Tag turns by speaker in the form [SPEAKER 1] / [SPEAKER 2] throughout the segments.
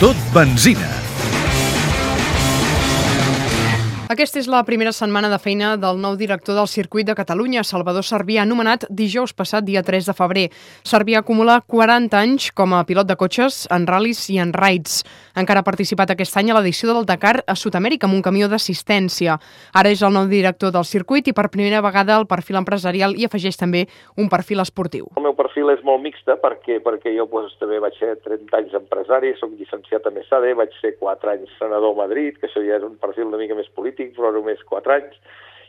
[SPEAKER 1] Tot benzina.
[SPEAKER 2] Aquesta és la primera setmana de feina del nou director del circuit de Catalunya, Salvador Servià, anomenat dijous passat, dia 3 de febrer. Servià acumula 40 anys com a pilot de cotxes en ral·lis i en raids. Encara ha participat aquest any a l'edició del Dakar a Sud-amèrica amb un camió d'assistència. Ara és el nou director del circuit i per primera vegada el perfil empresarial i afegeix també un perfil esportiu.
[SPEAKER 3] El meu perfil és molt mixta perquè, perquè jo doncs, també vaig ser 30 anys empresari, soc llicenciat a MESADE, vaig ser 4 anys senador a Madrid, que això ja és un perfil una mica més polític, polític, però només 4 anys,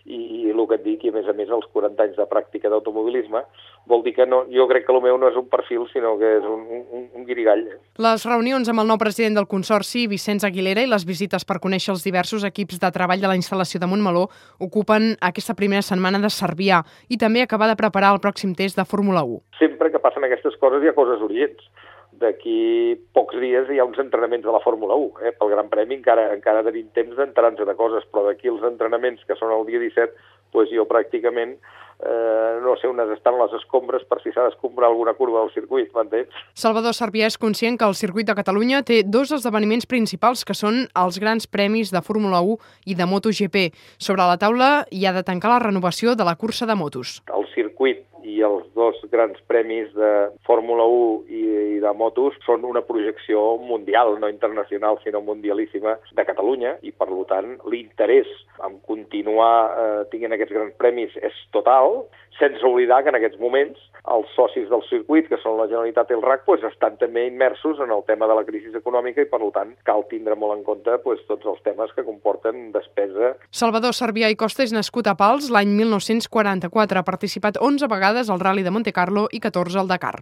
[SPEAKER 3] i, i el que et dic, i a més a més els 40 anys de pràctica d'automobilisme, vol dir que no, jo crec que el meu no és un perfil, sinó que és un, un, un guirigall.
[SPEAKER 2] Les reunions amb el nou president del Consorci, Vicenç Aguilera, i les visites per conèixer els diversos equips de treball de la instal·lació de Montmeló ocupen aquesta primera setmana de Servià i també acabar de preparar el pròxim test de Fórmula 1.
[SPEAKER 3] Sempre que passen aquestes coses hi ha coses urgents d'aquí pocs dies hi ha uns entrenaments de la Fórmula 1. Eh? Pel Gran Premi encara, encara tenim temps d'entrar-nos de coses, però d'aquí els entrenaments que són el dia 17, doncs jo pràcticament eh, no sé on estan les escombres per si s'ha d'escombrar alguna curva del circuit, m'entens?
[SPEAKER 2] Salvador Sarbià és conscient que el circuit de Catalunya té dos esdeveniments principals que són els grans premis de Fórmula 1 i de MotoGP. Sobre la taula hi ha de tancar la renovació de la cursa de motos.
[SPEAKER 3] El circuit i els dos grans premis de Fórmula 1 i, i de motos són una projecció mundial, no internacional, sinó mundialíssima de Catalunya i, per tant, l'interès en continuar eh, tinguent aquests grans premis és total, sense oblidar que en aquests moments els socis del circuit, que són la Generalitat i el RAC, pues, estan també immersos en el tema de la crisi econòmica i, per tant, cal tindre molt en compte pues, tots els temes que comporten despesa.
[SPEAKER 2] Salvador Servià i Costa és nascut a Pals l'any 1944. Ha participat 11 vegades al Rally de Monte Carlo i 14 al Dakar.